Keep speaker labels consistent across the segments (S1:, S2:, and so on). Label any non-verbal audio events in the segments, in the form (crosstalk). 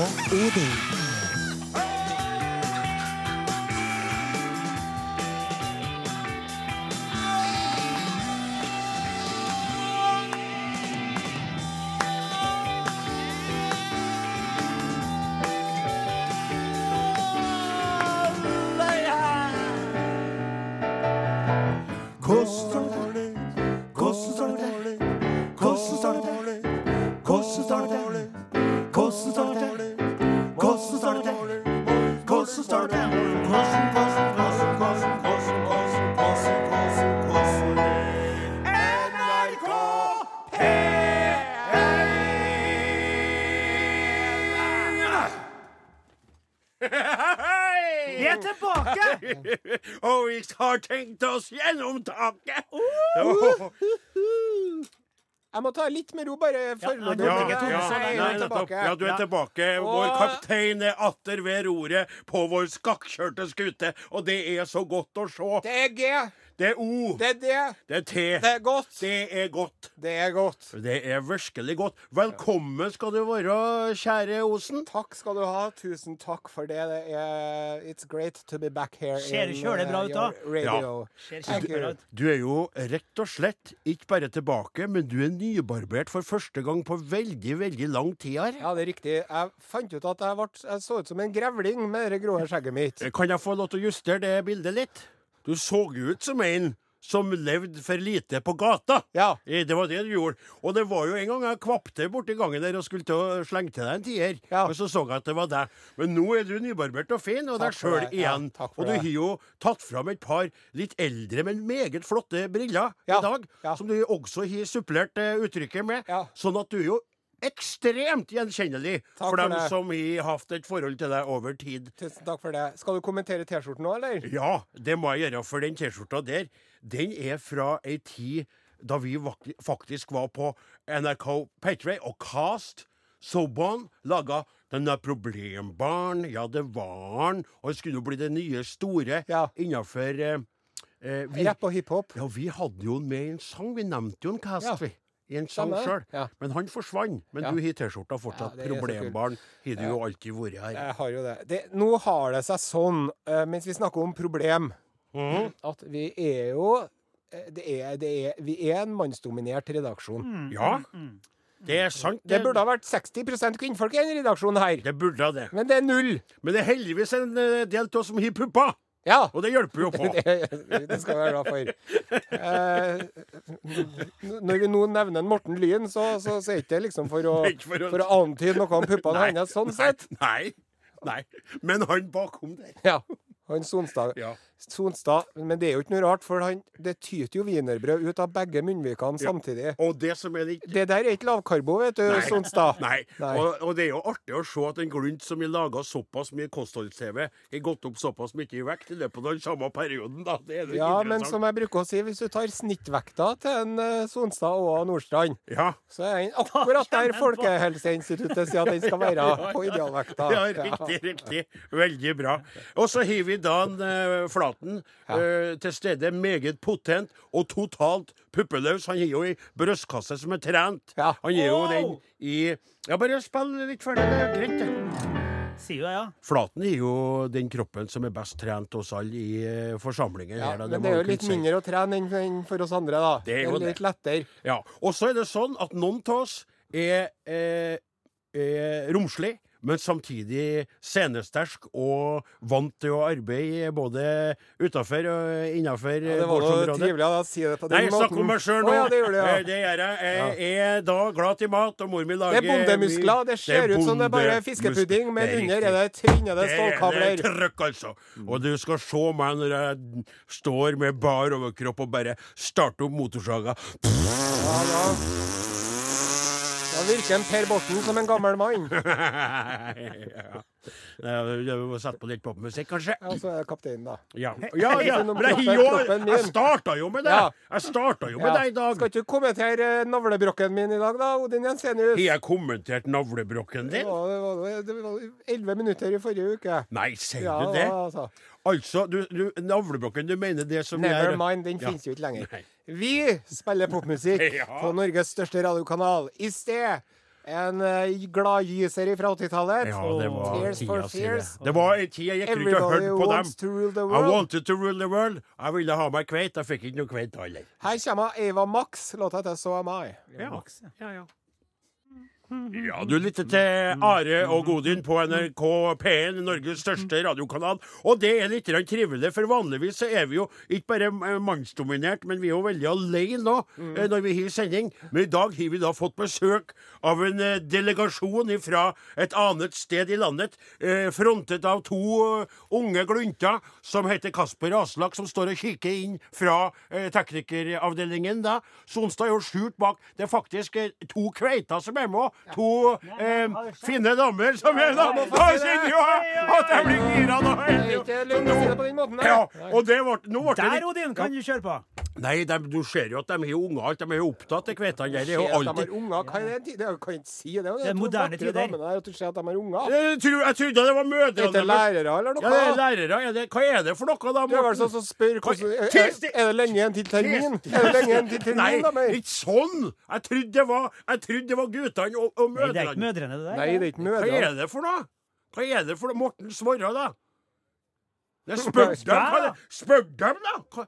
S1: 哦，
S2: 无敌！Har tenkt oss gjennom taket!
S3: Jeg må ta litt med ro, bare.
S1: Ja, ja, ja,
S2: Ja, du er
S1: Ja.
S2: tilbake. Vår kaptein er atter ved roret på vår skakkjørte skute, og det er så godt å se.
S3: Det er G.
S2: Det er O.
S3: Det er D.
S2: Det er T.
S3: Det er godt.
S2: Det er godt.
S3: Det er godt.
S2: Det er virkelig godt. Velkommen skal du være, kjære Osen.
S3: Takk skal du ha. Tusen takk for det. det er, it's great to be back here
S1: Ser
S3: du
S1: kjølig bra
S3: uh,
S1: ut, da.
S3: Radio.
S1: Ser
S3: you.
S1: ut.
S2: Du er jo rett og slett ikke bare tilbake, men du er nybarbert for første gang på veldig, veldig lang tid her.
S3: Ja, det er riktig. Jeg fant ut at jeg, ble, jeg så ut som en grevling med det grå skjegget mitt.
S2: Kan jeg få lov til å justere det bildet litt? Du så ut som en som levde for lite på gata.
S3: Ja.
S2: Eh, Det var det du gjorde. Og det var jo en gang jeg kvapte borti gangen der og skulle til å slenge til deg en tier.
S3: Ja.
S2: Men så så jeg at det var deg. Men nå er du nybarbert og fin, og
S3: Takk
S2: deg sjøl igjen.
S3: Ja,
S2: og du har jo tatt fram et par litt eldre, men meget flotte briller
S3: Ja,
S2: i dag. Som du også har supplert eh, uttrykket med. Sånn at du er jo ekstremt gjenkjennelig for
S3: for
S2: dem
S3: det.
S2: som har hatt et forhold til deg over tid.
S3: Tusen takk for det. Skal du kommentere T-skjorten nå, eller?
S2: Ja, det må jeg gjøre, for den T-skjorta der, den er fra ei tid da vi faktisk var på NRK Patray og Cast. Sobon laga denne Problembarn, ja, det var han, og det skulle jo bli det nye store
S3: Ja.
S2: innafor eh, eh, vi,
S3: Rapp og hiphop.
S2: Ja, vi hadde jo med en sang. Vi nevnte jo en Cast,
S3: Ja.
S2: vi. I en sang sjøl.
S3: Ja.
S2: Men han forsvant. Men
S3: Ja.
S2: du har T-skjorta fortsatt.
S3: Ja.
S2: Problembarn har du jo alltid vært her.
S3: Jeg har jo det. det nå har det seg sånn, eh, mens vi snakker om problem,
S2: mm.
S3: at vi er jo eh, det er, det er, Vi er en mannsdominert redaksjon.
S1: Mm.
S2: Ja, det er sant.
S3: Det burde ha vært 60% kvinnfolk i denne redaksjonen her.
S2: det burde ha det.
S3: Men det er null.
S2: Men det er heldigvis en eh, del av oss som har pupper,
S3: Ja.
S2: og det hjelper jo på. (laughs)
S3: Det, det skal vi være glad for. Eh, når vi nå nevner en Morten Lyn, så, så, så er ikke det liksom for å,
S2: for å-
S3: for å antyde noe om puppene hans sånn sett.
S2: Nei, nei. Men han bakom der.
S3: Ja. Han Sonstad.
S2: Ja.
S3: Sonstad. Men det er jo ikke noe rart, for han, det tyter jo wienerbrød ut av begge munnvikene samtidig.
S2: Og det som er litt
S3: Det der er ikke lavkarbo, vet du,
S2: Nei.
S3: Sonstad.
S2: Nei.
S3: Nei.
S2: Og, og det er jo artig å se at en glunt som har laga såpass mye kostholds-TV, har gått opp såpass mye i vekt i løpet av den samme perioden. da. Det er litt
S3: Ja, men som jeg bruker å si, hvis du tar snittvekta til en uh, Sonstad og Nordstrand,
S2: Ja.
S3: så er den akkurat (laughs) der Folkehelseinstituttet sier at den skal være (laughs) på idealvekta.
S2: Ja, riktig, riktig. Veldig bra. Og så har vi da en uh, eh, Flaten eh, til stede. Meget potent og totalt puppeløs. Han har jo ei brystkasse som er trent.
S3: Ja.
S2: Han gir jo den i Ja, bare spill litt ferdig. Det er greit, det.
S1: Sier jeg, ja.
S2: Flaten er jo den kroppen som er best trent hos alle i eh, forsamlingen.
S3: Ja,
S2: her, da.
S3: men det er jo litt mindre å trene enn for oss andre, da.
S2: Det er jo det.
S3: litt lettere.
S2: Ja. Og så er det sånn at noen av oss er, er, er romslig, men samtidig scenesterk og vant til å arbeide både utafor og innafor
S3: Ja, det var noe trivelig å si det på den
S2: Nei,
S3: måten.
S2: snakker om meg sjøl nå.
S3: Oh, ja, det gjør det,
S2: Eh,
S3: ja.
S2: det gjør jeg. Jeg er da glad til mat, og mor mi
S3: Det er bondemuskler. Det ser ut som det er bare fiskepudding, men
S2: Det er
S3: under er det trinnede
S2: er-
S3: stålkabler.
S2: Det er trøkk, altså. Og du skal se meg når jeg står med bar overkropp og bare starter opp motorsaga.
S3: Ja, da. Da virker en Per Borten som en gammel mann. (laughs)
S2: ja. Du må sette på litt popmusikk, kanskje?
S3: Ja, så er jeg kapteinen, da.
S2: Ja, ja, ja. Men jeg, jeg starta jo med det! Jeg starta jo med det i dag.
S3: Skal ikke du kommentere eh, navlebrokken min i dag, da, Odin Jensenius?
S2: Har jeg kommentert navlebrokken din?
S3: Ja, det var, det var elleve minutter i forrige uke.
S2: Nei, sier du det?
S3: altså.
S2: Altså, du, du, navlebrokken, du mener det som
S3: Never
S2: er
S3: mind, den
S2: Ja.
S3: finnes jo ikke lenger.
S2: Nei.
S3: Vi spiller popmusikk (laughs)
S2: Ja.
S3: på Norges største radiokanal. I sted En uh, gladgyser fra 80-tallet.
S2: Ja, det var
S3: Tears
S2: tida
S3: for
S2: Fears. det. Det var en tid jeg gikk rundt og hørte på dem.
S3: to rule the
S2: I wanted to rule the world. Jeg ville ha meg kveit. Jeg fikk ikke noe kveit heller.
S3: Her kommer Ava Max. Låta heter So Am I.
S2: Ja.
S1: Max, ja.
S2: Ja, ja. Ja, du lytter til Are og Godin på NRK P1, Norges største radiokanal. Og det er litt trivelig, for vanligvis så er vi jo ikke bare mannsdominert, men vi er jo veldig alene nå eh, når vi har sending. Men i dag har vi da fått besøk av en eh, delegasjon fra et annet sted i landet, eh, frontet av to unge glunter som heter Kasper Aslak, som står og kikker inn fra teknikeravdelingen. da. Sonstad er jo skjult bak. Det er faktisk to kveiter som er med. To eh, fine damer som er da. Da kjenner jo jeg at jeg blir gira da. Ja, og det ble, nå ble det
S1: Der, Odin, kan du kjøre på.
S2: Nei, de, du ser jo at de har unger. alt. De er jo opptatt, av kveitene der. Det er jo alltid
S3: de unger. Hva er det? Det er- kan jeg ikke si det. Det
S1: er moderne tider.
S3: at du ser at de har unger.
S2: jeg, tror, jeg trodde det var
S3: Er
S2: mødrene
S3: det lærere eller noe?
S2: Ja, det er lærere. Er det, hva er det for noe, da?
S3: Du er vel sånn som spør hvordan, er, er det lenge igjen til termin? Er det lenge igjen til termin,
S2: Nei,
S3: da, meg?
S2: ikke sånn! Jeg trodde det var, jeg trodde det var guttene og, og
S1: Nei, det er ikke
S2: mødrene.
S1: mødrene, det der.
S3: Nei, det er ikke
S2: Hva er det for noe? Hva er det for noe? Morten svarer, da. (laughs) Spør dem, hva er? Spør dem, da! Hva?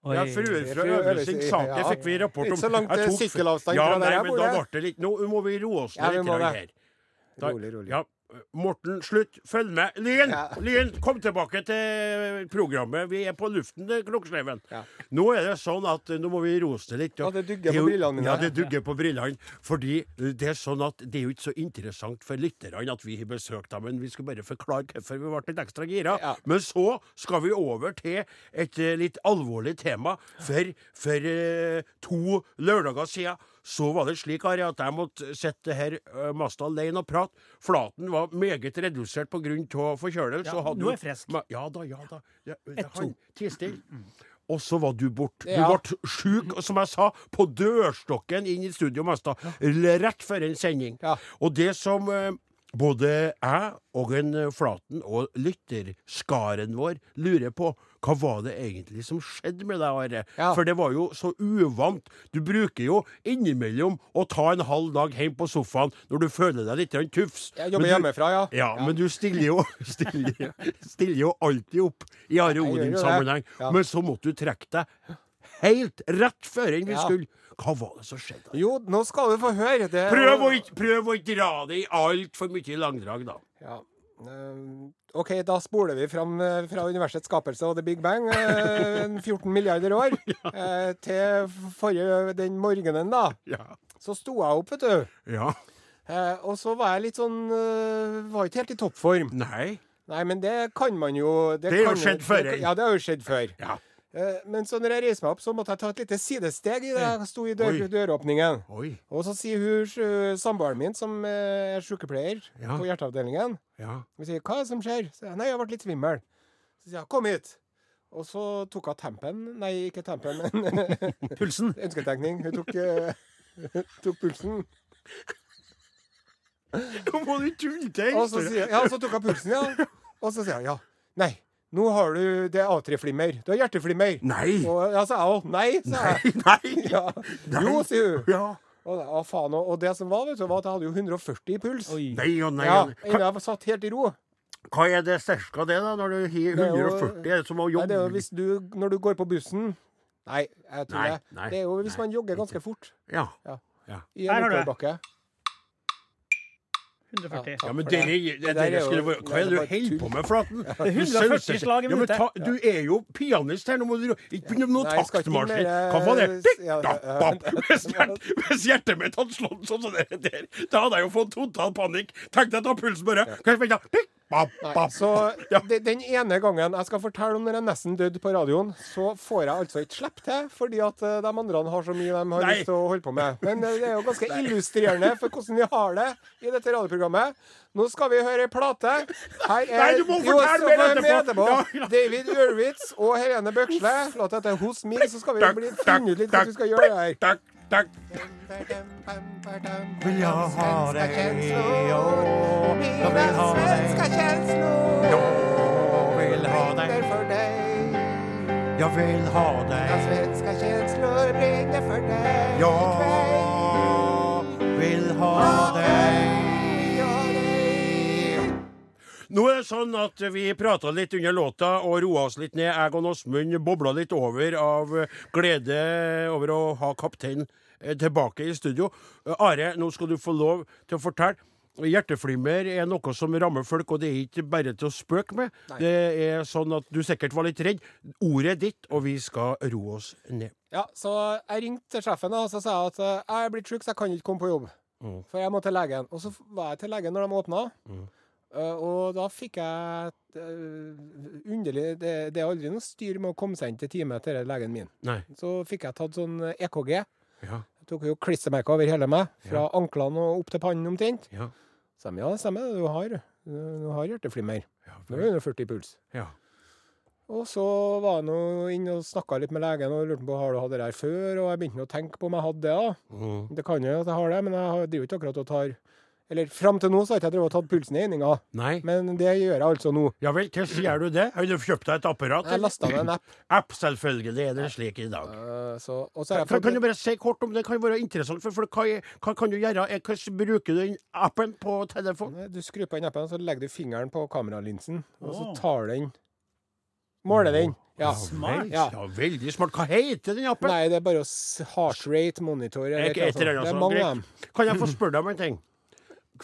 S1: Oi.
S2: Ja, fra øvelsing sak, det fikk vi rapport om.
S3: Ikke så langt sykkelavstand
S2: ja,
S3: fra der
S2: nei,
S3: jeg
S2: men
S3: bor,
S2: da ble det litt Nå må vi roe oss ned litt her. Da-
S3: Rolig, rolig.
S2: Ja, Morten, slutt. Følg med. Lyn,
S3: Ja.
S2: Lyn, kom tilbake til programmet. Vi er på luften, det,
S3: Ja.
S2: Nå er det sånn at eh, nå må vi roe litt.
S3: Ja, det dugger
S2: er
S3: på brillene mine.
S2: Ja, det dugger på brillene. Fordi eh, det er sånn at det er jo ikke så interessant for lytterne at vi har besøkt dem, men vi skal bare forklare hvorfor vi ble litt ekstra gira.
S3: Ja.
S2: Men så skal vi over til et eh, litt alvorlig tema. For, for eh, to lørdager siden så var det slik Ari, at jeg måtte sitte her uh, mest alene og prate. Flaten var meget redusert pga. forkjølelse.
S1: Ja, nå er jeg frisk.
S2: Ja da, ja da. Ja,
S1: to.
S2: han, Ti stille. Og så var du borte. Du
S3: Ja.
S2: ble sjuk, som jeg sa, på dørstokken inn i studio Mesta, rett før en sending.
S3: Ja.
S2: Og det som uh, både jeg og en eh, Flaten og lytterskaren vår lurer på, hva var det egentlig som skjedde med deg, Are?
S3: Ja.
S2: For det var jo så uvant. Du bruker jo innimellom å ta en halv dag hjem på sofaen når du føler deg litt tufs.
S3: Jeg jobber
S2: du-
S3: hjemmefra, ja.
S2: ja, men du stiller jo, (laughs) stiller, stiller jo alltid opp i Are. Odin-sammenheng.
S3: Ja.
S2: Men så måtte du trekke deg helt rett før enn vi
S3: Ja.
S2: skulle. Hva var det som skjedde?
S3: Jo, nå skal du få høre. Det,
S2: Prøv å ikke prøv å dra det i altfor mye langdrag, da.
S3: Ja. Eh, OK, da spoler vi fram eh, fra universets skapelse og The Big Bang eh, 14 milliarder år (laughs) eh, til forrige den morgenen, da.
S2: Ja.
S3: Så sto jeg opp, vet du.
S2: ja.
S3: Eh, og så var jeg litt sånn eh, Var ikke helt i toppform.
S2: Nei.
S3: Nei, men det kan man jo
S2: Det har jo skjedd før, eh.
S3: Ja, det har jo skjedd før.
S2: Ja.
S3: Eh, men så når jeg reiser meg opp, så måtte jeg ta et lite sidesteg i det jeg sto i dør, døråpningen.
S2: Oi.
S3: Og så sier hun samboeren min, som eh, er sykepleier
S2: Ja.
S3: på hjerteavdelingen
S2: Ja.
S3: Hun sier 'Hva er det som skjer?' Så jeg, 'Nei, jeg vært litt svimmel'. Så sier jeg 'Kom hit'. Og så tok hun tempen Nei, ikke tempen, men (laughs)
S1: Pulsen. (laughs)
S3: ønsketenkning. Hun tok, eh, (laughs) tok pulsen.
S2: Må du tulle til!
S3: Og så, sier, ja, så tok hun pulsen, ja. Og så sier hun 'Ja, nei, nå har du Det er A3-flimmer. Du har hjerteflimmer'.
S2: Nei!
S3: Og ja, sa jeg òg. 'Nei', sa jeg.
S2: Nei! (laughs)
S3: Ja. Jo, sier hun.
S2: Ja.
S3: Og, å, faen, og, og det som var, vet du, var at jeg hadde jo 140 i puls.
S1: Oi.
S2: Nei og nei.
S3: Ja, Innen jeg satt helt i ro.
S2: Hva er det cirka det, da, når du har
S3: Det er jo-
S2: 140? Er det som å
S3: Nei, det er jo hvis du, når du går på bussen Nei, jeg tror
S2: Nei,
S3: det.
S2: nei,
S3: det er jo hvis
S2: nei.
S3: man jogger ganske fort
S2: Ja.
S3: Ja, i
S1: Her
S3: en
S1: har du det.
S3: oppoverbakke.
S1: 140.
S2: Ja, men dere,
S3: det.
S2: det,
S3: Det er
S2: dere skulle være, Hva er
S3: det
S2: det du holder på med, Flaten?
S1: Det er 140 slag i
S2: Ja, men
S1: minuttet.
S2: du er jo pianist her, nå må du ikke begynne med noe
S3: mer,
S2: Hva var det?
S3: ja,
S2: bapp.
S3: ja. (laughs)
S2: Hvis, hjert, hvis hjertet mitt hadde slått sånn som det der, da hadde jeg jo fått total panikk. Tenk deg å ta pulsen bare. Kanskje jeg spille?
S3: Nei, så de, den ene gangen jeg skal fortelle om når jeg nesten døde på radioen, så får jeg altså ikke slippe til, fordi at eh, de andre har så mye de har
S2: Nei.
S3: lyst til å holde på med. Men eh, det er jo ganske illustrerende for hvordan vi har det i dette radioprogrammet. Nå skal vi høre ei plate. Her er
S2: Nei, du må fortelle mer etterpå.
S3: David Urwitz og Helene Bøksle. Låta heter 'Hos meg', så skal vi finne ut litt hva vi skal gjøre her.
S2: Takk.
S4: Vill jag ha dig, ja, jag vill ha dig.
S3: Svenska
S4: Jag vill ha dig.
S3: för dig.
S2: Jeg vil ha
S3: Den
S2: deg.
S3: svenska känslor brinner för dig
S2: Ja, vil ha deg. Nå er det sånn at vi prata litt under låta og roa oss litt ned. Jeg og Åsmund bobla litt over av glede over å ha kaptein eh, tilbake i studio. Are, nå skal du få lov til å fortelle. Hjerteflimmer er noe som rammer folk, og det er ikke bare til å spøke med. Det er sånn at du sikkert var litt redd. Ordet er ditt, og vi skal roe oss ned.
S3: Ja, så jeg ringte sjefen og så sa jeg at eh, jeg er blitt syk, så jeg kan ikke komme på jobb.
S2: Mm.
S3: For jeg må til legen. Og så var jeg til legen når de åpna.
S2: Mm.
S3: Eh, og da fikk jeg eh, underlig det, det er aldri noe styr med å komme seg inn til time til legen min.
S2: Nei.
S3: Så fikk jeg tatt sånn EKG.
S2: Ja.
S3: Jeg tok jo klistremerker over hele meg, fra anklene og opp til pannen omtrent.
S2: Ja.
S3: Så de, ja, det stemmer, du har, du har hjerteflimmer.
S2: Ja,
S3: Du har 140 puls.
S2: ja.
S3: Og så var jeg nå inne og snakka litt med legen og lurte på har du hatt det der før. Og jeg begynte å tenke på om jeg hadde det. da.
S2: Mm.
S3: Det kan jo at jeg har det, men jeg driver ikke akkurat og tar Eller fram til nå så har jeg ikke tatt pulsen i
S2: eininga,
S3: men det gjør jeg altså nå.
S2: Ja vel, hvordan gjør du det? Har du kjøpt deg et apparat?
S3: Jeg lasta ned en app.
S2: App, selvfølgelig. Er det slik i dag?
S3: Uh, Så, så jeg
S2: Kan, kan du bare si kort om det? kan være interessant for for Hva, hva kan du gjøre? Er- Hvordan bruker du den appen på telefonen?
S3: Du skrur på den appen, så legger du fingeren på kameralinsen, og så tar den Måler den. Ja.
S1: Smart.
S2: Ja. ja, veldig smart. Hva heter den appen?
S3: Nei, det er bare heart rate monitor. Eller hva
S2: et eller
S3: sånt. Det er mange av dem.
S2: Kan jeg få spørre deg om en ting?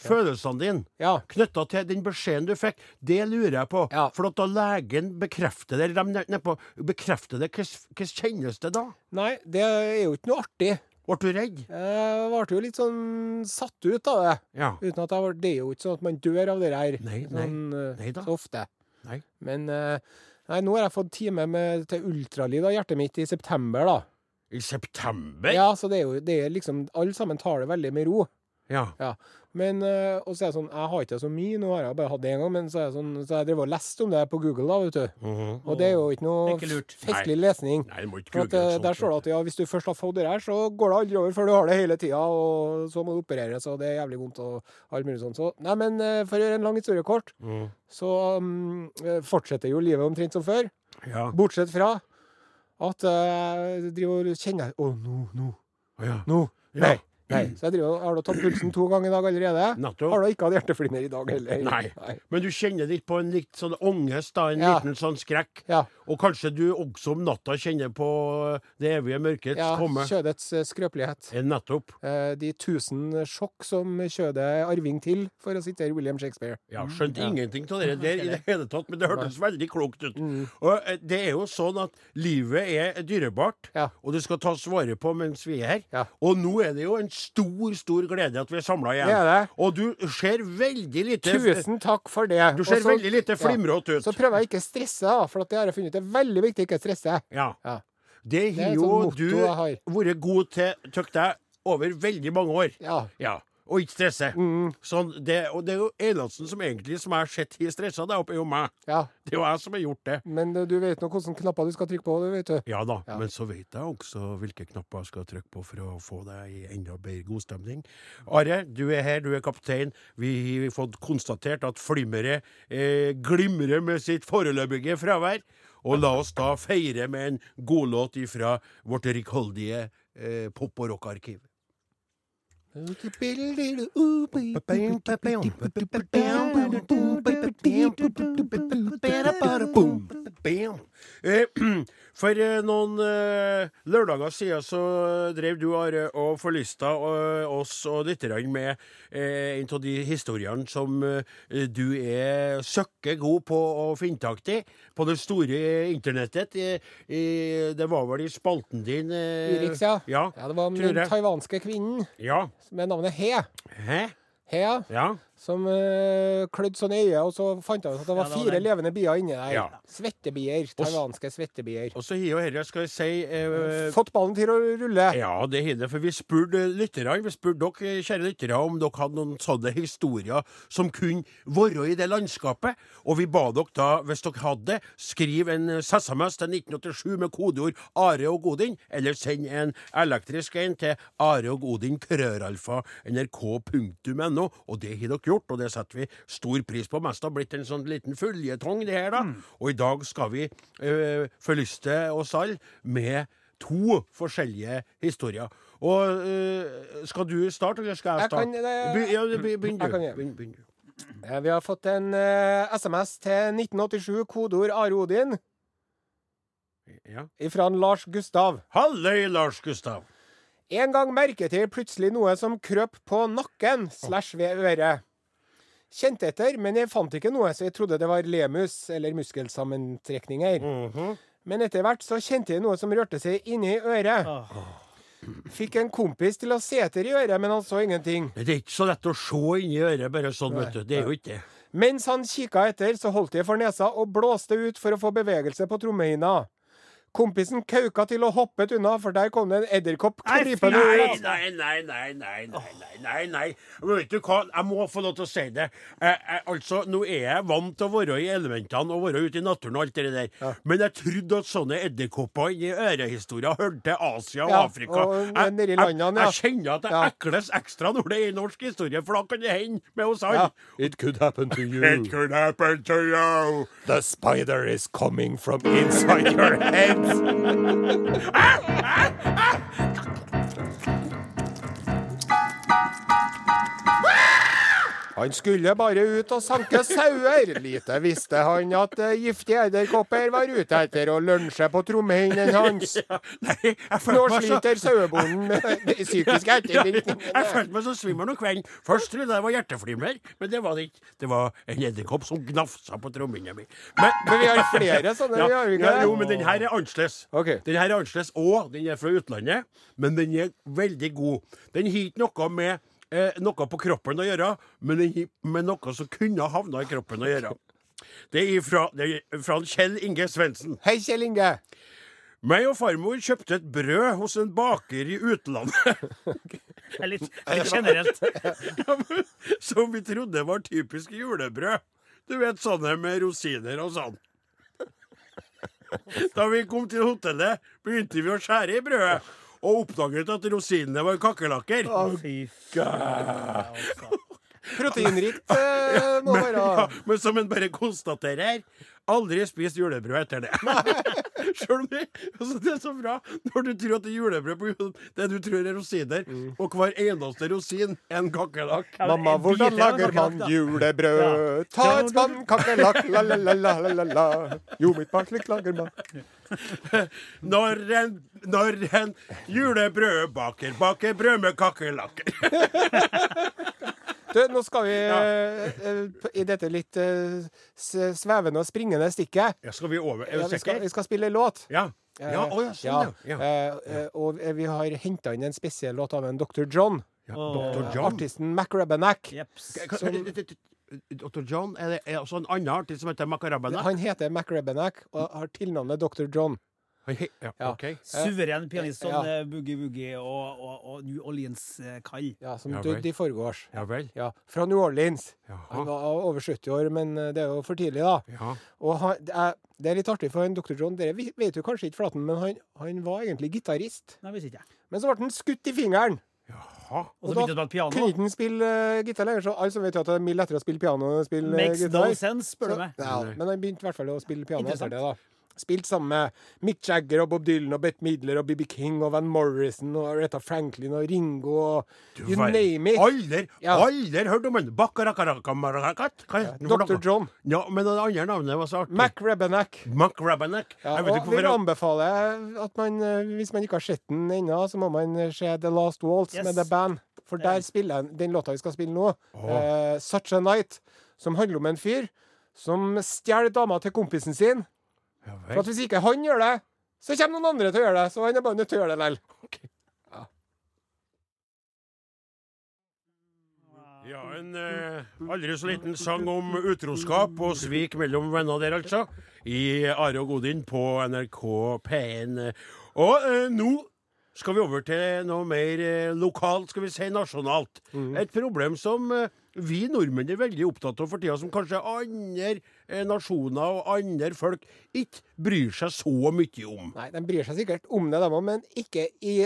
S2: Følelsene dine
S3: Ja.
S2: knytta til den beskjeden du fikk, det lurer jeg på.
S3: Ja.
S2: For at da legen bekrefter det, eller de nedpå bekrefter det, hvordan kjennes det da?
S3: Nei, det er jo ikke noe artig.
S2: Ble du redd?
S3: Jeg ble jo litt sånn satt ut av det.
S2: Ja.
S3: Uten at jeg ble, Det er jo ikke sånn at man dør av det her
S2: Nei, nei.
S3: sånn, eh,
S2: Nei
S3: så ofte.
S2: Nei.
S3: Men eh, nei, nå har jeg fått time med, til ultralyd av hjertet mitt i september, da.
S2: I september?
S3: Ja, så det er jo det er liksom Alle sammen tar det veldig med ro.
S2: Ja.
S3: Ja. Men eh, og så er det sånn Jeg har ikke så mye, nå har jeg bare hatt det én gang, men så er det sånn Så jeg drev og leste om det på Google, da, vet du.
S2: Mhm.
S3: Og det er jo ikke noe festlig lesning.
S2: Nei, du må ikke
S3: For at,
S2: google
S3: eh, der står det at ja, hvis du først har fått det her, så går det aldri over før du har det hele tida, og så må du opereres, og det er jævlig vondt og alt mulig sånt. Så nei, men eh, for å gjøre en lang historie kort,
S2: mm.
S3: så mm, eh, fortsetter jo livet omtrent som før.
S2: Ja.
S3: Bortsett fra at jeg driver og kjenner Å, nå, nå,
S2: ja.
S3: nå.
S2: Ja.
S3: Nei. Nei. Så jeg driver, har da tatt pulsen to ganger i dag allerede.
S2: Nettopp.
S3: Har da ikke hatt hjerteflimmer i dag heller.
S2: Nei. Men du kjenner litt på en litt sånn angst, da, en
S3: Ja.
S2: liten sånn skrekk.
S3: Ja.
S2: Og kanskje du også om natta kjenner på det evige mørkets
S3: ja
S2: komme.
S3: kjødets eh, skrøpelighet.
S2: Eh, Nettopp.
S3: Eh, de tusen sjokk som kjødet er arving til, for å sitere William Shakespeare.
S2: Ja, skjønte
S3: mm.
S2: ingenting av det der i det hele tatt, men det hørtes veldig klokt ut.
S3: Mm.
S2: Og eh, det er jo sånn at livet er dyrebart,
S3: Ja.
S2: og det skal tas vare på mens vi er her.
S3: Ja.
S2: Og nå er det jo en stor, stor glede at vi er samla igjen.
S3: Det er det.
S2: Og du ser veldig lite
S3: Tusen takk for det.
S2: Du ser
S3: Også,
S2: veldig lite flimrete ut.
S3: Så prøver jeg ikke å stresse, for det har jeg funnet ut er veldig viktig ikke å stresse.
S2: Ja.
S3: Ja.
S2: Det
S3: Det er
S2: har jo
S3: sånn
S2: du vært god til, tykker jeg, over veldig mange år.
S3: Ja.
S2: Ja. Og ikke stresse.
S3: Mm,
S2: Sånn, det, og det er jo eneste som egentlig som jeg har sett har stressa der oppe, er jo meg.
S3: ja.
S2: Det er jo jeg som har gjort det.
S3: Men eh, du vet nå hvilke knapper du skal trykke på, du vet du.
S2: Ja da,
S3: Ja.
S2: men så vet jeg også hvilke knapper jeg skal trykke på for å få deg i enda bedre godstemning. Are, du er her, du er kaptein. Vi har fått konstatert at flimmeret eh, glimrer med sitt foreløpige fravær. Og la oss da feire med en godlåt ifra vårt rikholdige eh, pop- og rockarkiv. Eh, (clears throat) For eh, noen eh, lørdager siden så drev du, Are, og forlysta eh, oss og lytterne med eh, en av de historiene som eh, du er søkke god på å finne tak i på det store internettet. Det var vel i spalten din eh,
S3: Urix, ja.
S2: Ja.
S3: Ja, det var om den taiwanske kvinnen
S2: ja.
S3: med navnet He.
S2: He?
S3: He, ja.
S2: Ja.
S3: Som øh, klødde sånn i øyet, og så fant jeg ut at det var
S1: Ja, det var
S3: fire
S1: den.
S3: levende bier inni der.
S2: Ja.
S3: Svettebier. Taiwanske svettebier.
S2: Og så har jo dette, skal vi si øh,
S3: Fått ballen til å rulle.
S2: Ja, det har det. For vi spurte lytterne, vi spurte dere, kjære lyttere, om dere hadde noen sånne historier som kunne være i det landskapet. Og vi ba dere da, hvis dere hadde det, skrive en SMS til 1987 med kodeord Are og Godin, eller send en elektrisk en til Are og Godin krøralfa nrk.no, og det har dere gjort, og det setter vi stor pris på. Mest har blitt en sånn liten føljetong, det her, da. Og i dag skal vi eh, forlyste oss alle med to forskjellige historier. Og eh, skal du starte, eller skal jeg
S3: Jeg kan,
S2: starte?
S3: eh,
S2: Be- ja, be- Begynn
S3: jeg kan
S2: du. Begynn- begynn du.
S3: Vi har fått en uh, SMS til 1987, kodeord Are Odin,
S2: Ja.
S3: ifra Lars Gustav.
S2: Halløy, Lars Gustav.
S3: En gang merket jeg plutselig noe som krøp på nakken slash ved øret. Kjente etter, men jeg fant ikke noe, så jeg trodde det var lemus, eller muskelsammentrekninger.
S2: Mhm.
S3: Men etter hvert så kjente jeg noe som rørte seg inni øret. Fikk en kompis til å se etter i øret, men han så ingenting.
S2: Det er ikke så lett å se inni øret bare sånn, vet du. Det er jo ikke det.
S3: Mens han kikka etter, så holdt jeg for nesa og blåste ut for å få bevegelse på trommehinna. Kompisen kauka til og hoppet unna, for der kom det en edderkopp krypende
S2: Nei,
S3: ut.
S2: nei, nei, nei, nei, nei, nei, nei, nei. Vet du hva, jeg må få lov til å si det. Jeg, jeg, altså, Nå er jeg vant til å være i elementene og være ute i naturen og alt det der. Men jeg trodde at sånne edderkopper inni ørehistorier hørte til Asia og
S3: Ja,
S2: Afrika.
S3: og
S2: jeg, jeg,
S3: landene, ja.
S2: jeg kjenner at det
S3: Ja.
S2: ekles ekstra når det er i norsk historie, for da kan det hende med oss alle.
S3: Ja. It could happen to you.
S2: It could happen to you.
S3: The spider is coming from inside your head. (laughs) ah, ah, ah. Han skulle bare ut og sanke sauer. Lite visste han at eh, giftige edderkopper var ute etter å lunsje på trommehinnen hans. (laughs)
S2: Ja, nei,
S3: Nå
S2: følte så
S3: sliter sauebonden med (laughs) de psykiske
S2: Jeg følte meg så svimmel om kvelden. Først trodde jeg det var hjerteflimmer, men det var det ikke. Det var en edderkopp som gnafsa på trommehinna mi. Men,
S3: Men vi har flere sånne,
S2: ja,
S3: vi har
S2: jo, men den her er annerledes.
S3: Okay.
S2: Den her er annerledes, og den er fra utlandet, men den er veldig god. Den har ikke noe med eh, noe på kroppen å gjøre, men med noe som kunne havna i kroppen å gjøre. Det er fra, det er fra Kjell Inge Svendsen.
S3: Hei, Kjell Inge.
S2: Meg og farmor kjøpte et brød hos en baker i utlandet.
S1: Det er litt, det litt generelt. (laughs)
S2: som vi trodde var typisk julebrød. Du vet sånne med rosiner og sånn. Da vi kom til hotellet, begynte vi å skjære i brødet. Og oppdaget at rosinene var kakerlakker.
S1: Altså.
S3: Proteinrikt eh, må
S2: Men,
S3: være
S2: ja, men som en bare konstaterer, aldri spist julebrød etter det. Sjøl om det, altså det er så bra når du tror at det er julebrød på grunn det du tror er rosiner, og hver eneste rosin er en kakerlakk.
S1: Ja,
S3: Mamma, hvordan lager man
S1: julebrød?
S3: julebrød? Ta et spann kakerlakk, la-la-la-la-la. Jo, mitt barn, slik lager man. (laughs)
S2: Når en, når en julebrødbaker baker brød med kakerlakker. (laughs)
S3: Du, nå skal vi eh, i dette litt uh, svevende og springende stikket.
S2: Ja, skal vi over? Er
S3: Ja, vi, skal, vi skal spille låt.
S2: Ja. Ja, oh, ja, sånn, ja. ja.
S3: Og vi har henta inn en spesiell låt av en Dr. John.
S2: ja. Dr. John.
S3: Artisten Mac Rebenack.
S1: Jeps.
S2: Hva- Dr. John, er det altså en annen artist som heter MacRabbanack?
S3: Han heter MacRabbanack og har tilnavnet Dr. John.
S2: Ja,
S3: Ja.
S2: OK.
S1: Suveren pianist sånn
S3: Ja.
S1: eh, Boogie Woogie og, og, og New Orleans-kall.
S3: Ja, som
S2: Ja,
S3: døde i forgårs.
S2: Ja vel.
S3: Ja, fra New Orleans. Han var over 70 år, men eh, det er jo for tidlig, da.
S2: Ja.
S3: Og han, det, er, det er litt artig for en Dr. John. Dere vet jo kanskje ikke, Flaten, men han, han var egentlig gitarist.
S1: Nei, visste ikke.
S3: Men så ble han skutt i fingeren.
S2: Jaha.
S1: Og så
S3: da. Kunne ikke han spille uh, gitar lenger, så alle som vet jo at det er mye lettere å spille piano enn å spille eh,
S1: Makes
S3: gitar.
S1: no sense, spør du meg.
S3: Ja, men han begynte i hvert fall å spille piano etter
S1: Interessant.
S3: det, da. Spilt sammen med Mick Jagger og Bob Dylan og Bette Midler og BB King og Van Morrison og Retta Franklin og Ringo og you
S2: var,
S3: name it.
S2: Aldri,
S3: Ja.
S2: aldri hørt om han! Bakarakarakamarakakat. Ja,
S3: Dr. John.
S2: Ja, men det andre navnet var så artig.
S3: Mac Rebenack.
S2: Macrabenack.
S3: Ja,
S2: Jeg vet
S3: og
S2: ikke
S3: vil
S2: hvorfor jeg-
S3: at man, eh, hvis man ikke har sett den ennå, så må man se The Last Waltz
S1: Yes.
S3: med The Band. For der spiller han den låta vi skal spille nå,
S2: oh.
S3: uh, Such a Night, som handler om en fyr som stjeler dama til kompisen sin.
S2: Ja,
S3: For at hvis ikke han gjør det, så kommer noen andre til å gjøre det. Så han er bare nødt til å gjøre det likevel. (laughs)
S2: Ja, en eh, aldri så liten sang om utroskap og svik mellom venner der, altså. I Are og Godin på NRK P1. Og eh, nå skal vi over til noe mer eh, lokalt, skal vi si nasjonalt. Et problem som eh, vi nordmenn er veldig opptatt av for tida, som kanskje andre nasjoner og andre folk ikke bryr seg så mye om.
S3: Nei, de bryr seg sikkert om det, de òg, men ikke i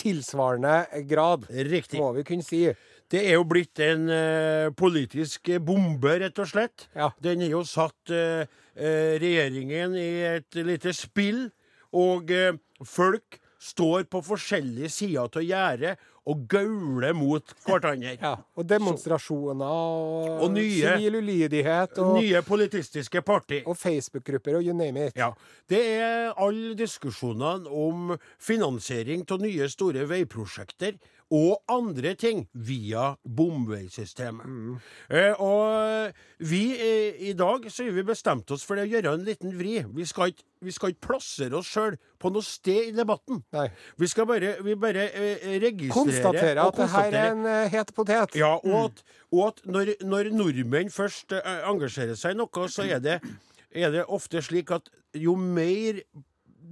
S3: tilsvarende grad,
S2: Riktig.
S3: må vi kunne si.
S2: Det er jo blitt en uh, politisk bombe, rett og slett.
S3: Ja.
S2: Den har jo satt uh, eh, regjeringen i et lite spill, og eh, folk står på forskjellige sider av gjerdet og gauler mot hverandre. (laughs)
S3: Ja, og demonstrasjoner og,
S2: Og nye-
S3: sivil ulydighet og,
S2: Nye politistiske parti.
S3: og Facebook-grupper og you name it.
S2: Ja. Det er alle diskusjonene om finansiering av nye store veiprosjekter og andre ting via bomveisystemet. Eh, og vi eh, i dag så har vi bestemt oss for det å gjøre en liten vri. Vi skal ikke, vi skal ikke plassere oss sjøl på noe sted i debatten.
S3: Nei.
S2: Vi skal bare, vi bare eh, registrere
S3: Konstatere at det her er en uh, het potet.
S2: ja, og at, og at når, når nordmenn først uh, engasjerer seg i noe, så er det, er det ofte slik at jo mer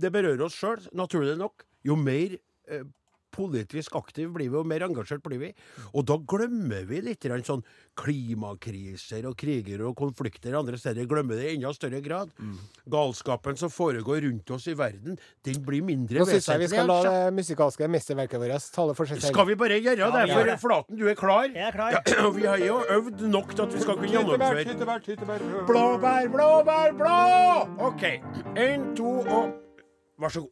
S2: det berører oss sjøl, naturlig nok, jo mer eh, politisk aktive blir vi, og mer engasjert blir vi. Og da glemmer vi litt sånn klimakriser og kriger og konflikter andre steder. Glemmer det i enda større grad. Galskapen som foregår rundt oss i verden, den blir mindre
S3: Nå syns jeg vi skal la
S2: altså.
S3: det musikalske mesterverket vårt tale for seg selv.
S2: Skal vi bare gjøre det? For. Flaten, du er klar?
S1: Jeg er klar.
S2: Ja, (clears throat) og vi har jo øvd nok til at vi skal kunne gjennomføre
S3: tyttebær, tyttebær.
S2: Blåbær, blåbær, blå! OK. Én, to og Vær så god.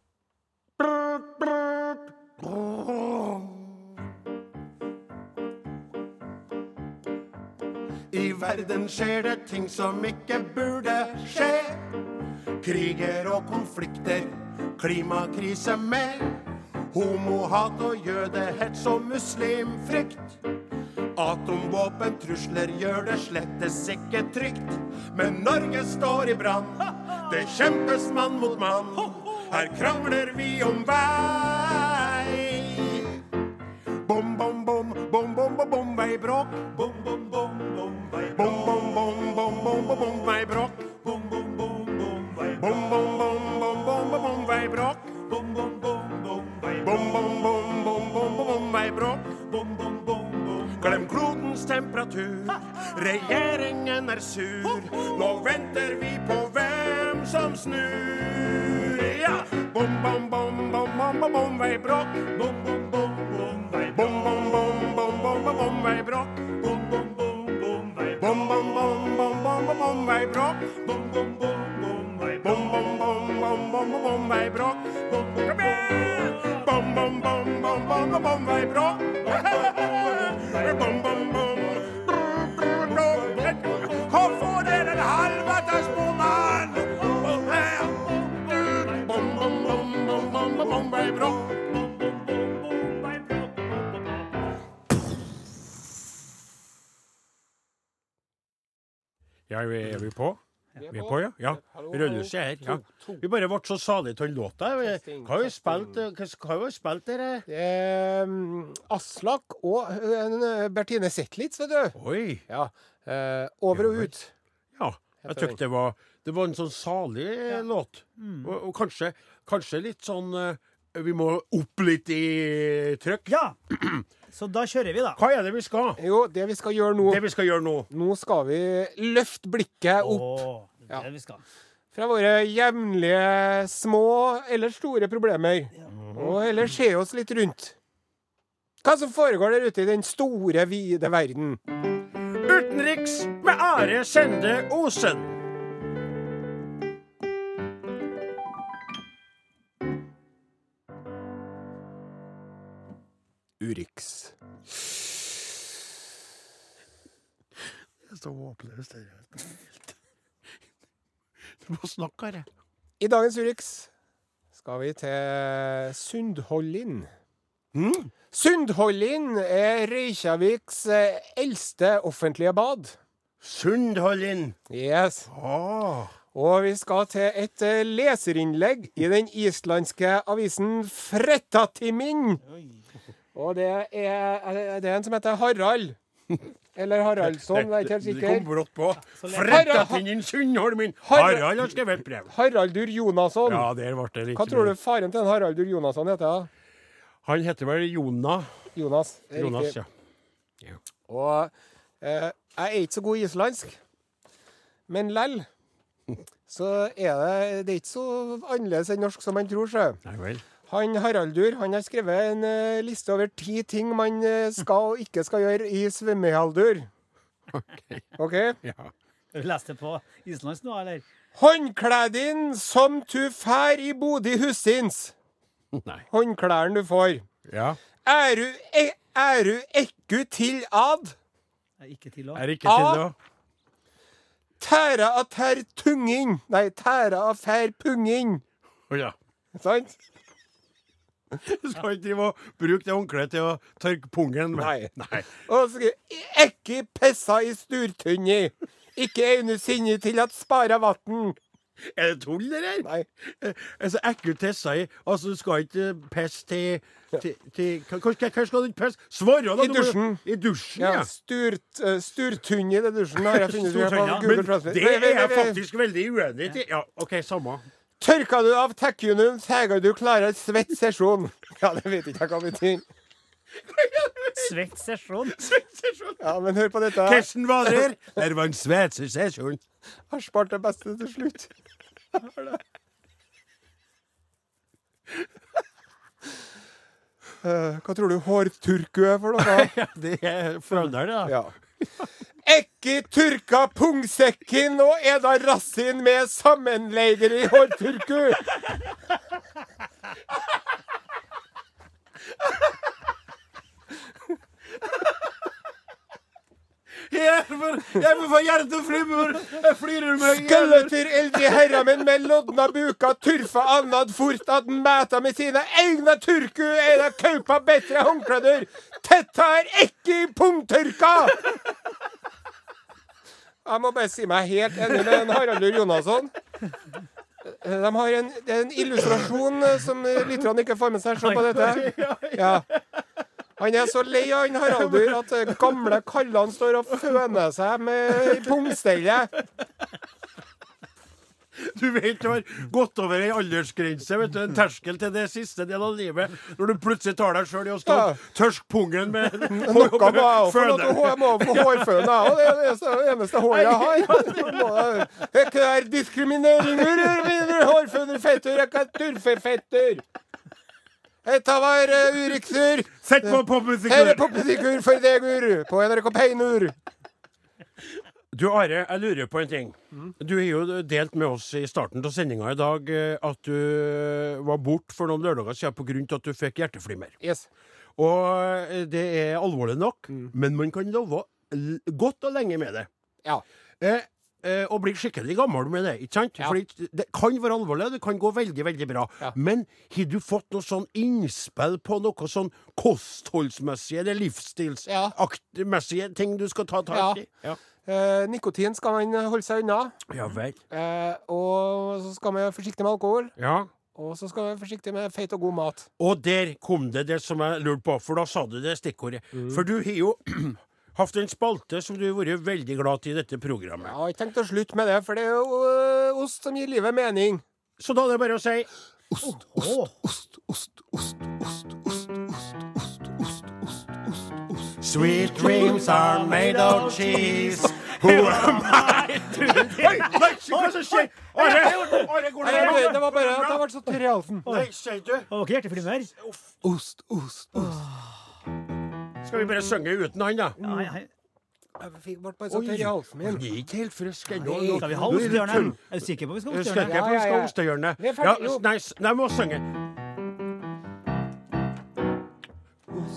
S2: I verden skjer det ting som ikke burde skje. Kriger og konflikter, klimakrise med. Homohat og jødehets og muslimfrykt. Atomvåpentrusler gjør det slettes ikke trygt. Men Norge står i brann. Det kjempes mann mot mann. Her krangler vi om vei. Bom, bom, bom, bom, bom, bom, bom, veibråk. Bom, bom, bom, bom, Bom, bom, bom, bom, bom, bom, bom, veibråk. Bom, bom, bom, bom, Bom, bom, bom, bom, bom, bom, bom. Bom, bom, bom, bom, Bom, bom, bom, Glem klodens temperatur. Regjeringen er sur. Nå venter vi på hvem som snur. Ja! Bom, bom, bom, bom, bom, bom, bom, vei bråk. Ja, vi, er vi på? Vi er på, ja? ja. Rødlyset er her. Ja. Vi bare ble så salige av låta. Hva har vi spilt, eh, hva hva har vi spilt dere?
S3: Eh, Aslak og eh, Bertine Zetlitz, vet du.
S2: Oi!
S3: Ja. Eh, over og ut.
S2: Ja. Jeg
S3: Heter
S2: det var, det var en sånn salig ja. låt.
S1: Mm.
S2: Og, og kanskje, kanskje litt sånn eh, Vi må opp litt i trøkk.
S1: Ja. (clears throat) Så da kjører vi, da.
S2: Hva er det vi skal?
S3: Jo, det vi skal gjøre nå
S2: Det vi skal gjøre nå.
S3: Nå skal vi løfte blikket opp
S1: Åh, det
S3: Ja.
S1: er det vi skal.
S3: fra våre jevnlige små eller store problemer. Og heller se oss litt rundt. Hva som foregår der ute i den store, vide verden.
S2: Utenriks med Are Sende Osen.
S3: Urix.
S2: Det er så håpløst. Du må snakke, Are.
S3: I dagens Urix skal vi til Sundhollin.
S2: Mm.
S3: Sundhollin er Reykjaviks eh, eldste offentlige bad.
S2: Sundhollin.
S3: Yes.
S2: Ah.
S3: Og vi skal til et eh, leserinnlegg i den islandske avisen Frettatimin. Og det er, det er en som heter Harald. Eller Haraldsson, jeg er ikke helt
S2: Du kom
S3: sikker.
S2: brått på.
S1: lett.
S2: Sundholmen!
S3: Harald-
S2: Harald har skrevet et brev.
S3: Haraldur Jonasson.
S2: Ja, der ble det litt
S3: Hva tror du faren til en Haraldur Jonasson heter? da?
S2: Han heter vel Jona.
S3: Jonas.
S2: Jonas,
S3: ja.
S2: ja.
S3: Og eh, jeg er ikke så god i islandsk, men lell så er det Det er ikke så annerledes enn norsk som man tror, sjø.
S2: Nei vel.
S3: Han Haraldur han har skrevet en eh, liste over ti ting man eh, skal og ikke skal gjøre i svømmehaldur. OK?
S2: Ja.
S1: Har du lest det på islandsk nå, eller?
S3: Håndkledin som tu fær i Bodø husins.
S2: Nei.
S3: Håndklærne du får.
S2: Ja.
S3: Er du, e, er du ekku til ad?
S1: Nei, Ikke til å
S2: Er ikke til å
S3: Tæra av tær tungin. Nei, tæra av fær pungin.
S2: Oh, ja.
S3: Sant? (laughs)
S2: Du skal ikke drive og bruke det håndkleet til å tørke pungen med.
S3: Nei.
S2: Nei.
S3: Og så Ekki pessa i sturtunni. Ikke einu sinne til at spara vatn.
S2: Er det tull, det der?
S3: Nei.
S2: Eh, Altså, ekkelt tissa i Altså, du skal ikke pisse til, til, til hva skal du ikke pisse? Svare, da!
S3: I
S2: du
S3: dusjen.
S2: I dusjen,
S3: Ja,
S2: ja.
S3: sturt, uh, sturtunni i dusjen har jeg funnet ut
S2: Men det er jeg faktisk veldig uenig i. Ja, OK, samme.
S3: Tørka du av tekjunum, seger du klarer svett sesjon. Ja, det vet ikke jeg hva betyr.
S1: Svett sesjon.
S3: Ja, men hør på dette.
S2: Hvordan var det? Det var en svett sesjon.
S3: Har spart det beste til slutt. Eh, hva tror du hårturku er for noe? (laughs)
S2: Ja, det er Frogner, det, da.
S3: Ja. Ekki turka pungsekken og eda rassin med sammenleider i hårturku.
S2: Jeg får, få hjerteflimmer! Jeg flirer meg i hjel.
S3: Skeletter eldre herremenn med lodna buka turfa annad fort at mæta med sine egne turku eda kaupa bedre håndklær. Tetta er ekki pungtørka! Jeg må bare si meg helt enig med en Haraldur Jonasson. De har en, det er en illustrasjon som lytterne ikke får med seg. Se på dette. Ja. Han er så lei av han Haraldur at gamle kallene står og føner seg med pungstellet.
S2: Du vet du har gått over ei aldersgrense, vet du, en terskel til det siste del av livet, når du plutselig tar deg sjøl i å stå
S3: Ja.
S2: tørsk pungen med
S3: Noe må jeg få lov til å jeg må få hårføne, jeg òg. Det er det eneste- håret jeg har. (laughs) Det er diskriminering! diskrimineringer, fetter. Turfefetter. Dette var uh, Uriksur.
S2: Sett på
S3: popmusikkur!
S2: popmusikk!
S3: popmusikkur for deg, ur, på NRK Peinur.
S2: Du Are, jeg lurer på en ting. Du har jo delt med oss i starten av sendinga i dag eh, at du var borte for noen lørdager siden pga. at du fikk hjerteflimmer.
S3: Yes.
S2: Og eh, det er alvorlig nok, men man kan love godt og lenge med det.
S3: Ja.
S2: Eh, eh, og bli skikkelig gammel med det. ikke sant?
S3: Ja.
S2: Fordi det kan være alvorlig, det kan gå veldig veldig bra.
S3: Ja.
S2: Men har du fått noe sånn innspill på noe sånn kostholdsmessige eller livsstilsmessige ting du skal ta tak i? Ja.
S3: Eh, nikotin skal man holde seg unna.
S2: ja vel.
S3: Eh, og så skal man være forsiktig med alkohol.
S2: Ja.
S3: Og så skal man være forsiktig med feit og god mat.
S2: Og der kom det det som jeg lurte på, for da sa du det stikkordet. For du har jo hatt en spalte som du har vært veldig glad i i dette programmet.
S3: Ja, Jeg har tenkt å slutte med det, for det er jo øh, ost som gir livet mening.
S2: Så da er det bare å si
S3: ost, ost, ost, ost, ost, ost, ost, ost, ost, ost, ost, ost.
S2: Sweet dreams are made of cheese. Who am I Oi, nei, hva som skjer? Are, Are, går
S3: Nei,
S2: det bra?
S3: det, det var bare at jeg ble så tørr i halsen.
S2: Nei, sier du?
S1: Har dere hjerteflimmer?
S3: Ost, ost, ost.
S2: Skal vi bare synge uten han, da?
S1: Nei, nei. ja.
S3: Jeg fikk- ble bare så tørr i halsen min.
S2: Jeg er ikke helt frisk ennå.
S1: Skal vi ha ostehjørnet? Er du sikker på at vi skal ha ostehjørnet?
S3: Ja, ja, ja. Vi er
S2: nei, jeg må synge.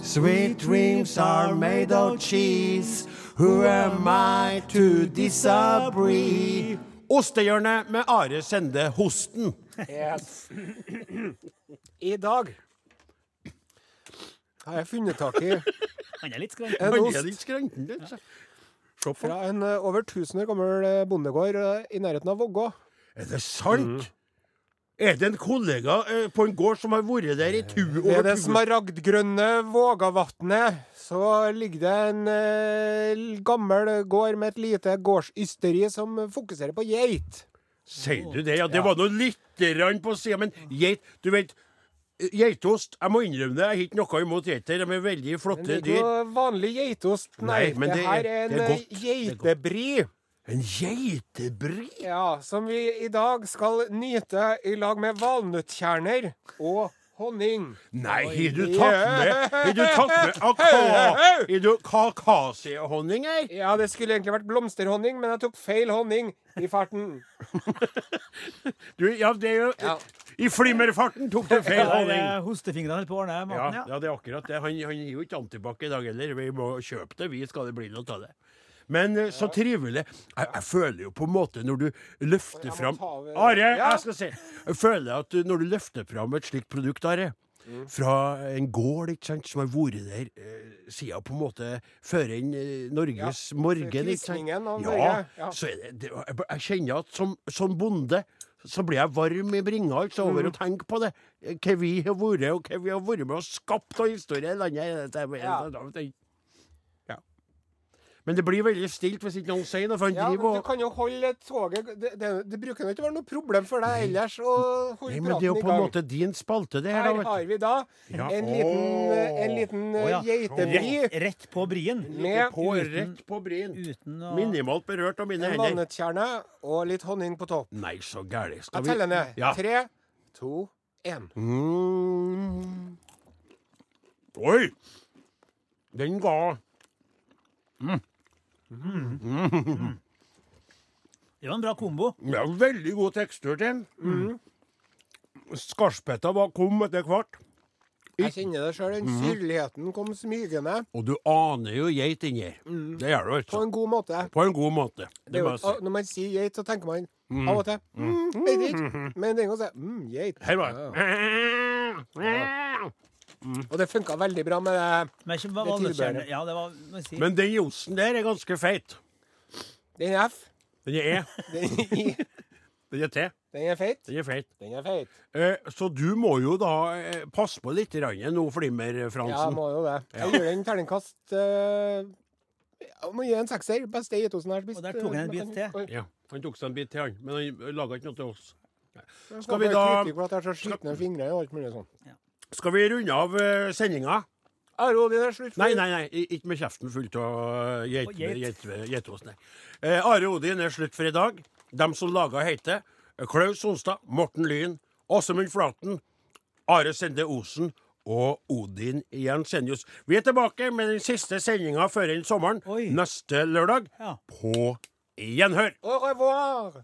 S2: Sweet dreams are made of cheese. Who am I to disagree? Ostehjørnet med Are Sende Hosten.
S3: Yes. I dag har jeg funnet tak i
S1: Han er litt skrenken.
S3: en
S2: Han er
S3: ost fra en øh, over 1000 år gammel øh, bondegård øh, i nærheten av Vågå.
S2: Er det sant? Er det en kollega eh, på en gård som har vært der i tu
S3: Ved
S2: over
S3: det smaragdgrønne Vågavatnet så ligger det en eh, gammel gård med et lite gårdsysteri som fokuserer på geit.
S2: Sier du det? Ja, det var nå lite grann på sida, men geit Du vet, eh, geitost Jeg må innrømme det, jeg har ikke noe imot geiter. De er veldig
S3: Men
S2: flotte
S3: det er
S2: dyr.
S3: ikke noe vanlig geitost. Nei,
S2: Nei, men
S3: det,
S2: det er-
S3: her er en
S2: det er godt. Det er
S3: geitebri.
S2: En geitebri?
S3: Ja, som vi i dag skal nyte i lag med valnøttkjerner og honning.
S2: Nei, har du tatt med Har du tatt med (laughs) aka- du kakasiehonning her?
S3: Ja, det skulle egentlig vært blomsterhonning, men jeg tok feil honning i farten. (laughs)
S2: Du, ja, det er jo
S3: Ja.
S2: I flimmerfarten tok du feil (laughs) honning.
S1: er hostefingrene holder på å ordne maten, ja.
S2: ja, det er akkurat det. Han, han gir jo ikke antibac i dag heller. Vi må kjøpe det, vi skal det bli noe av det. Men eh, så trivelig. Jeg, jeg føler jo på en måte når du løfter fram Are, jeg skal si. Jeg føler at når du løfter fram et slikt produkt, Are,
S3: Mm.
S2: fra en gård ikke sant, som har vært der eh, siden på en måte før enn Norges Norges morgen. ikke sant?
S3: Kristningen av
S2: Ja,
S3: Norge. Ja.
S2: så er det, det jeg, kjenner at som, som bonde så blir jeg varm i bringa altså, over
S3: Mm.
S2: å tenke på det. Hva vi har vært, og hva vi har vært med og skapt av historie i landet. Det det,
S3: det, det,
S2: Ja. Men det blir veldig stilt hvis ikke noen sier noe, for han
S3: Ja, men
S2: og
S3: du kan jo holde toget Det, det, det bruker jo ikke å være noe problem for deg ellers å holde
S2: Nei, men det er jo på en måte din spalte, det her.
S3: Her
S2: da, vet
S3: har vi da
S2: Ja.
S3: en liten, en liten
S1: oh, ja.
S3: eh, geitebri
S1: Rett på brien.
S3: med
S2: På,
S1: uten-
S2: rett på brien.
S1: Uten å
S2: Minimalt berørt av mine
S3: en
S2: hender.
S3: vannetkjerne og litt honning på topp.
S2: Nei, så gæli. Skal
S3: Jeg
S2: vi
S3: teller ned.
S2: Ja.
S3: Tre, to, én.
S2: Mm. Oi! Den ga
S1: Det var en bra kombo.
S2: ja, veldig god tekstur til den. Mm. Skarpeta var kom etter hvert.
S3: Jeg kjenner det sjøl. Den
S2: Mhm.
S3: syrligheten kom smygende
S2: Og du aner jo geit inni her. Det gjør du
S3: på
S2: altså.
S3: en god måte.
S2: På en god måte.
S3: Det
S2: Det
S3: jo, når man sier geit, så tenker man av og til mm, vet ikke. Men den gangen sier mm, geit.
S2: Her var
S3: Ja.
S2: Det.
S3: Og det funka veldig bra med det.
S1: Men ikke
S3: Det tilbehøret.
S1: Ja, det var si.
S2: Men den osten der er ganske feit.
S3: Den er F.
S2: Den er E. (laughs)
S3: Den er I.
S2: Den er T.
S3: Den er feit.
S2: Den er feit.
S3: Den er feit.
S2: Eh, så du må jo da eh, passe på litt nå,
S3: Ja,
S2: Flimmer-Fransen.
S3: må jo det. Jeg gir den terningkast eh, Jeg må gi en sekser. Beste geitosten jeg har spist.
S1: Og der tok han en bit til.
S2: Ja, han tok seg en bit til, han. Men han laga ikke noe til oss.
S3: Jeg
S2: Skal vi da-
S3: kritikk
S2: Skal vi runde av uh, sendinga?
S3: Aro, det er slutt. for-
S2: Nei, nei, nei, ikke med kjeften full av geitost. Eh, Are Odin er slutt for i dag. Dem som laga heter Klaus Sonstad, Morten Lyn, Åsemund Flaten, Are Sende Osen og Odin Jensenius. Vi er tilbake med den siste sendinga før sommeren
S1: Oi.
S2: neste lørdag.
S1: Ja.
S2: På gjenhør.
S3: Au revoir!